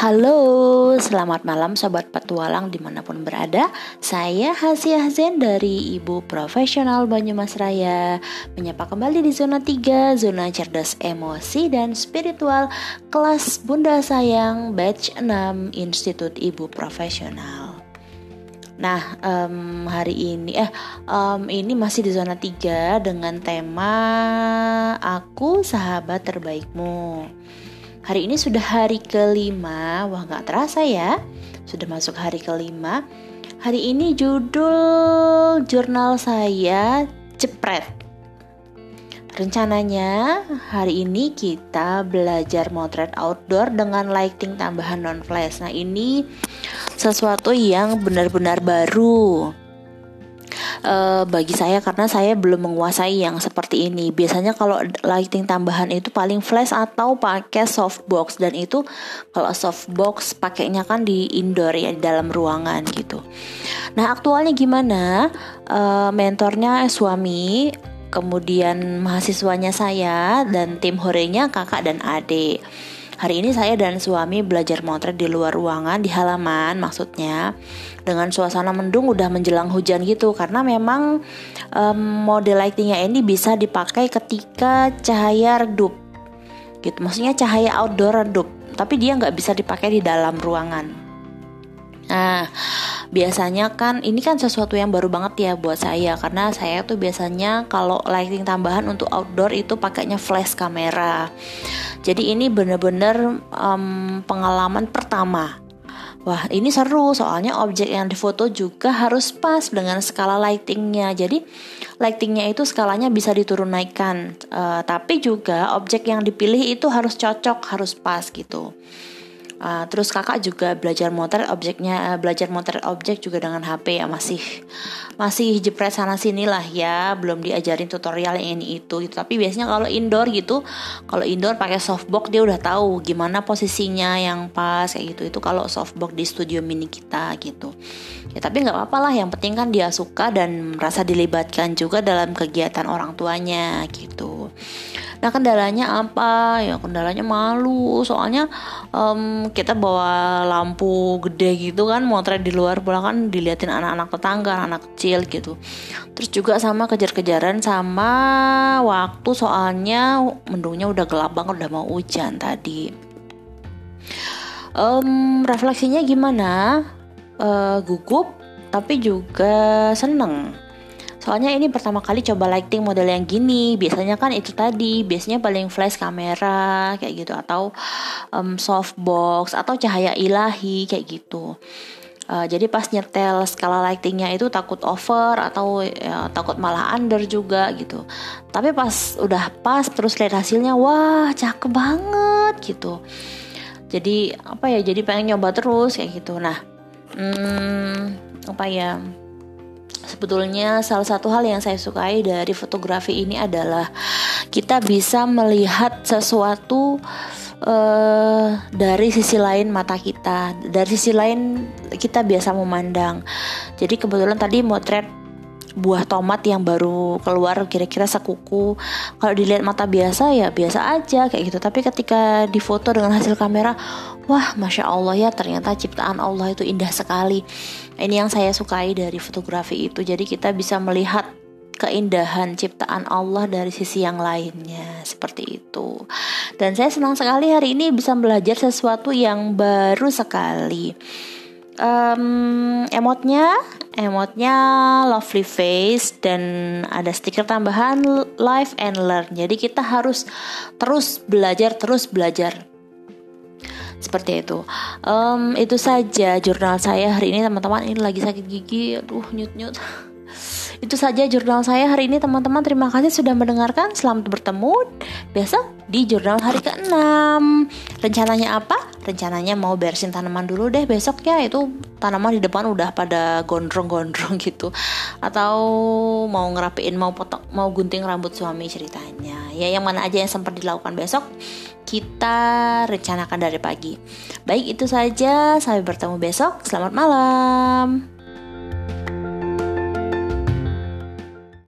Halo, selamat malam Sobat Petualang di mana pun berada. Saya Hasiah Zen dari Ibu Profesional Banyumas Raya. Menyapa kembali di zona 3, zona cerdas emosi dan spiritual Kelas Bunda Sayang, batch 6, Institut Ibu Profesional. Nah, um, hari ini eh um, ini masih di zona 3 dengan tema Aku Sahabat Terbaikmu. Hari ini sudah hari kelima, wah nggak terasa ya, sudah masuk hari kelima. Hari ini judul jurnal saya jepret. Rencananya hari ini kita belajar motret outdoor dengan lighting tambahan non flash. Nah ini sesuatu yang benar-benar baru uh, bagi saya karena saya belum menguasai yang seperti ini. Biasanya kalau lighting tambahan itu paling flash atau pakai softbox dan itu kalau softbox pakainya kan di indoor ya di dalam ruangan gitu. Nah aktualnya gimana? Uh, mentornya suami, kemudian mahasiswanya saya dan tim horenya kakak dan adik. Hari ini saya dan suami belajar motret di luar ruangan di halaman maksudnya. Dengan suasana mendung udah menjelang hujan gitu karena memang um, model lightingnya ini bisa dipakai ketika cahaya redup. Gitu maksudnya cahaya outdoor redup tapi dia nggak bisa dipakai di dalam ruangan nah biasanya kan ini kan sesuatu yang baru banget ya buat saya karena saya tuh biasanya kalau lighting tambahan untuk outdoor itu pakainya flash kamera. Jadi ini bener-bener um, pengalaman pertama. Wah ini seru soalnya objek yang difoto juga harus pas dengan skala lightingnya. Jadi lightingnya itu skalanya bisa diturun naikkan uh, Tapi juga objek yang dipilih itu harus cocok, harus pas gitu Uh, terus kakak juga belajar motor objeknya uh, belajar motor objek juga dengan HP ya masih masih jepret sana sini lah ya belum diajarin tutorial yang ini itu gitu. tapi biasanya kalau indoor gitu kalau indoor pakai softbox dia udah tahu gimana posisinya yang pas kayak gitu. Itu kalau softbox di studio mini kita gitu. Ya tapi nggak apa-apa lah yang penting kan dia suka dan merasa dilibatkan juga dalam kegiatan orang tuanya gitu Nah kendalanya apa? Ya kendalanya malu. Soalnya um, kita bawa lampu gede gitu kan, motret di luar pulang kan diliatin anak-anak tetangga, anak kecil gitu. Terus juga sama kejar-kejaran sama waktu soalnya mendungnya udah gelap banget, udah mau hujan tadi. Um, refleksinya gimana? Uh, gugup tapi juga seneng Soalnya ini pertama kali coba lighting model yang gini. Biasanya kan itu tadi, biasanya paling flash kamera kayak gitu atau um, softbox atau cahaya ilahi kayak gitu. Uh, jadi pas nyetel skala lightingnya itu takut over atau ya, takut malah under juga gitu. Tapi pas udah pas terus lihat hasilnya, wah cakep banget gitu. Jadi apa ya? Jadi pengen nyoba terus kayak gitu. Nah, hmm, apa ya? Sebetulnya salah satu hal yang saya sukai dari fotografi ini adalah kita bisa melihat sesuatu uh, dari sisi lain mata kita, dari sisi lain kita biasa memandang. Jadi kebetulan tadi motret buah tomat yang baru keluar kira-kira sekuku. Kalau dilihat mata biasa ya biasa aja kayak gitu. Tapi ketika difoto dengan hasil kamera wah masya Allah ya ternyata ciptaan Allah itu indah sekali. Ini yang saya sukai dari fotografi itu. Jadi kita bisa melihat keindahan ciptaan Allah dari sisi yang lainnya. Seperti itu. Dan saya senang sekali hari ini bisa belajar sesuatu yang baru sekali. Um, emotnya emotnya lovely face dan ada stiker tambahan live and learn jadi kita harus terus belajar terus belajar seperti itu um, itu saja jurnal saya hari ini teman-teman ini lagi sakit gigi aduh nyut nyut itu saja jurnal saya hari ini teman-teman. Terima kasih sudah mendengarkan. Selamat bertemu besok di jurnal hari ke-6. Rencananya apa? Rencananya mau bersin tanaman dulu deh besok ya. Itu tanaman di depan udah pada gondrong-gondrong gitu. Atau mau ngerapiin, mau potong, mau gunting rambut suami ceritanya. Ya yang mana aja yang sempat dilakukan besok kita rencanakan dari pagi. Baik itu saja, sampai bertemu besok. Selamat malam.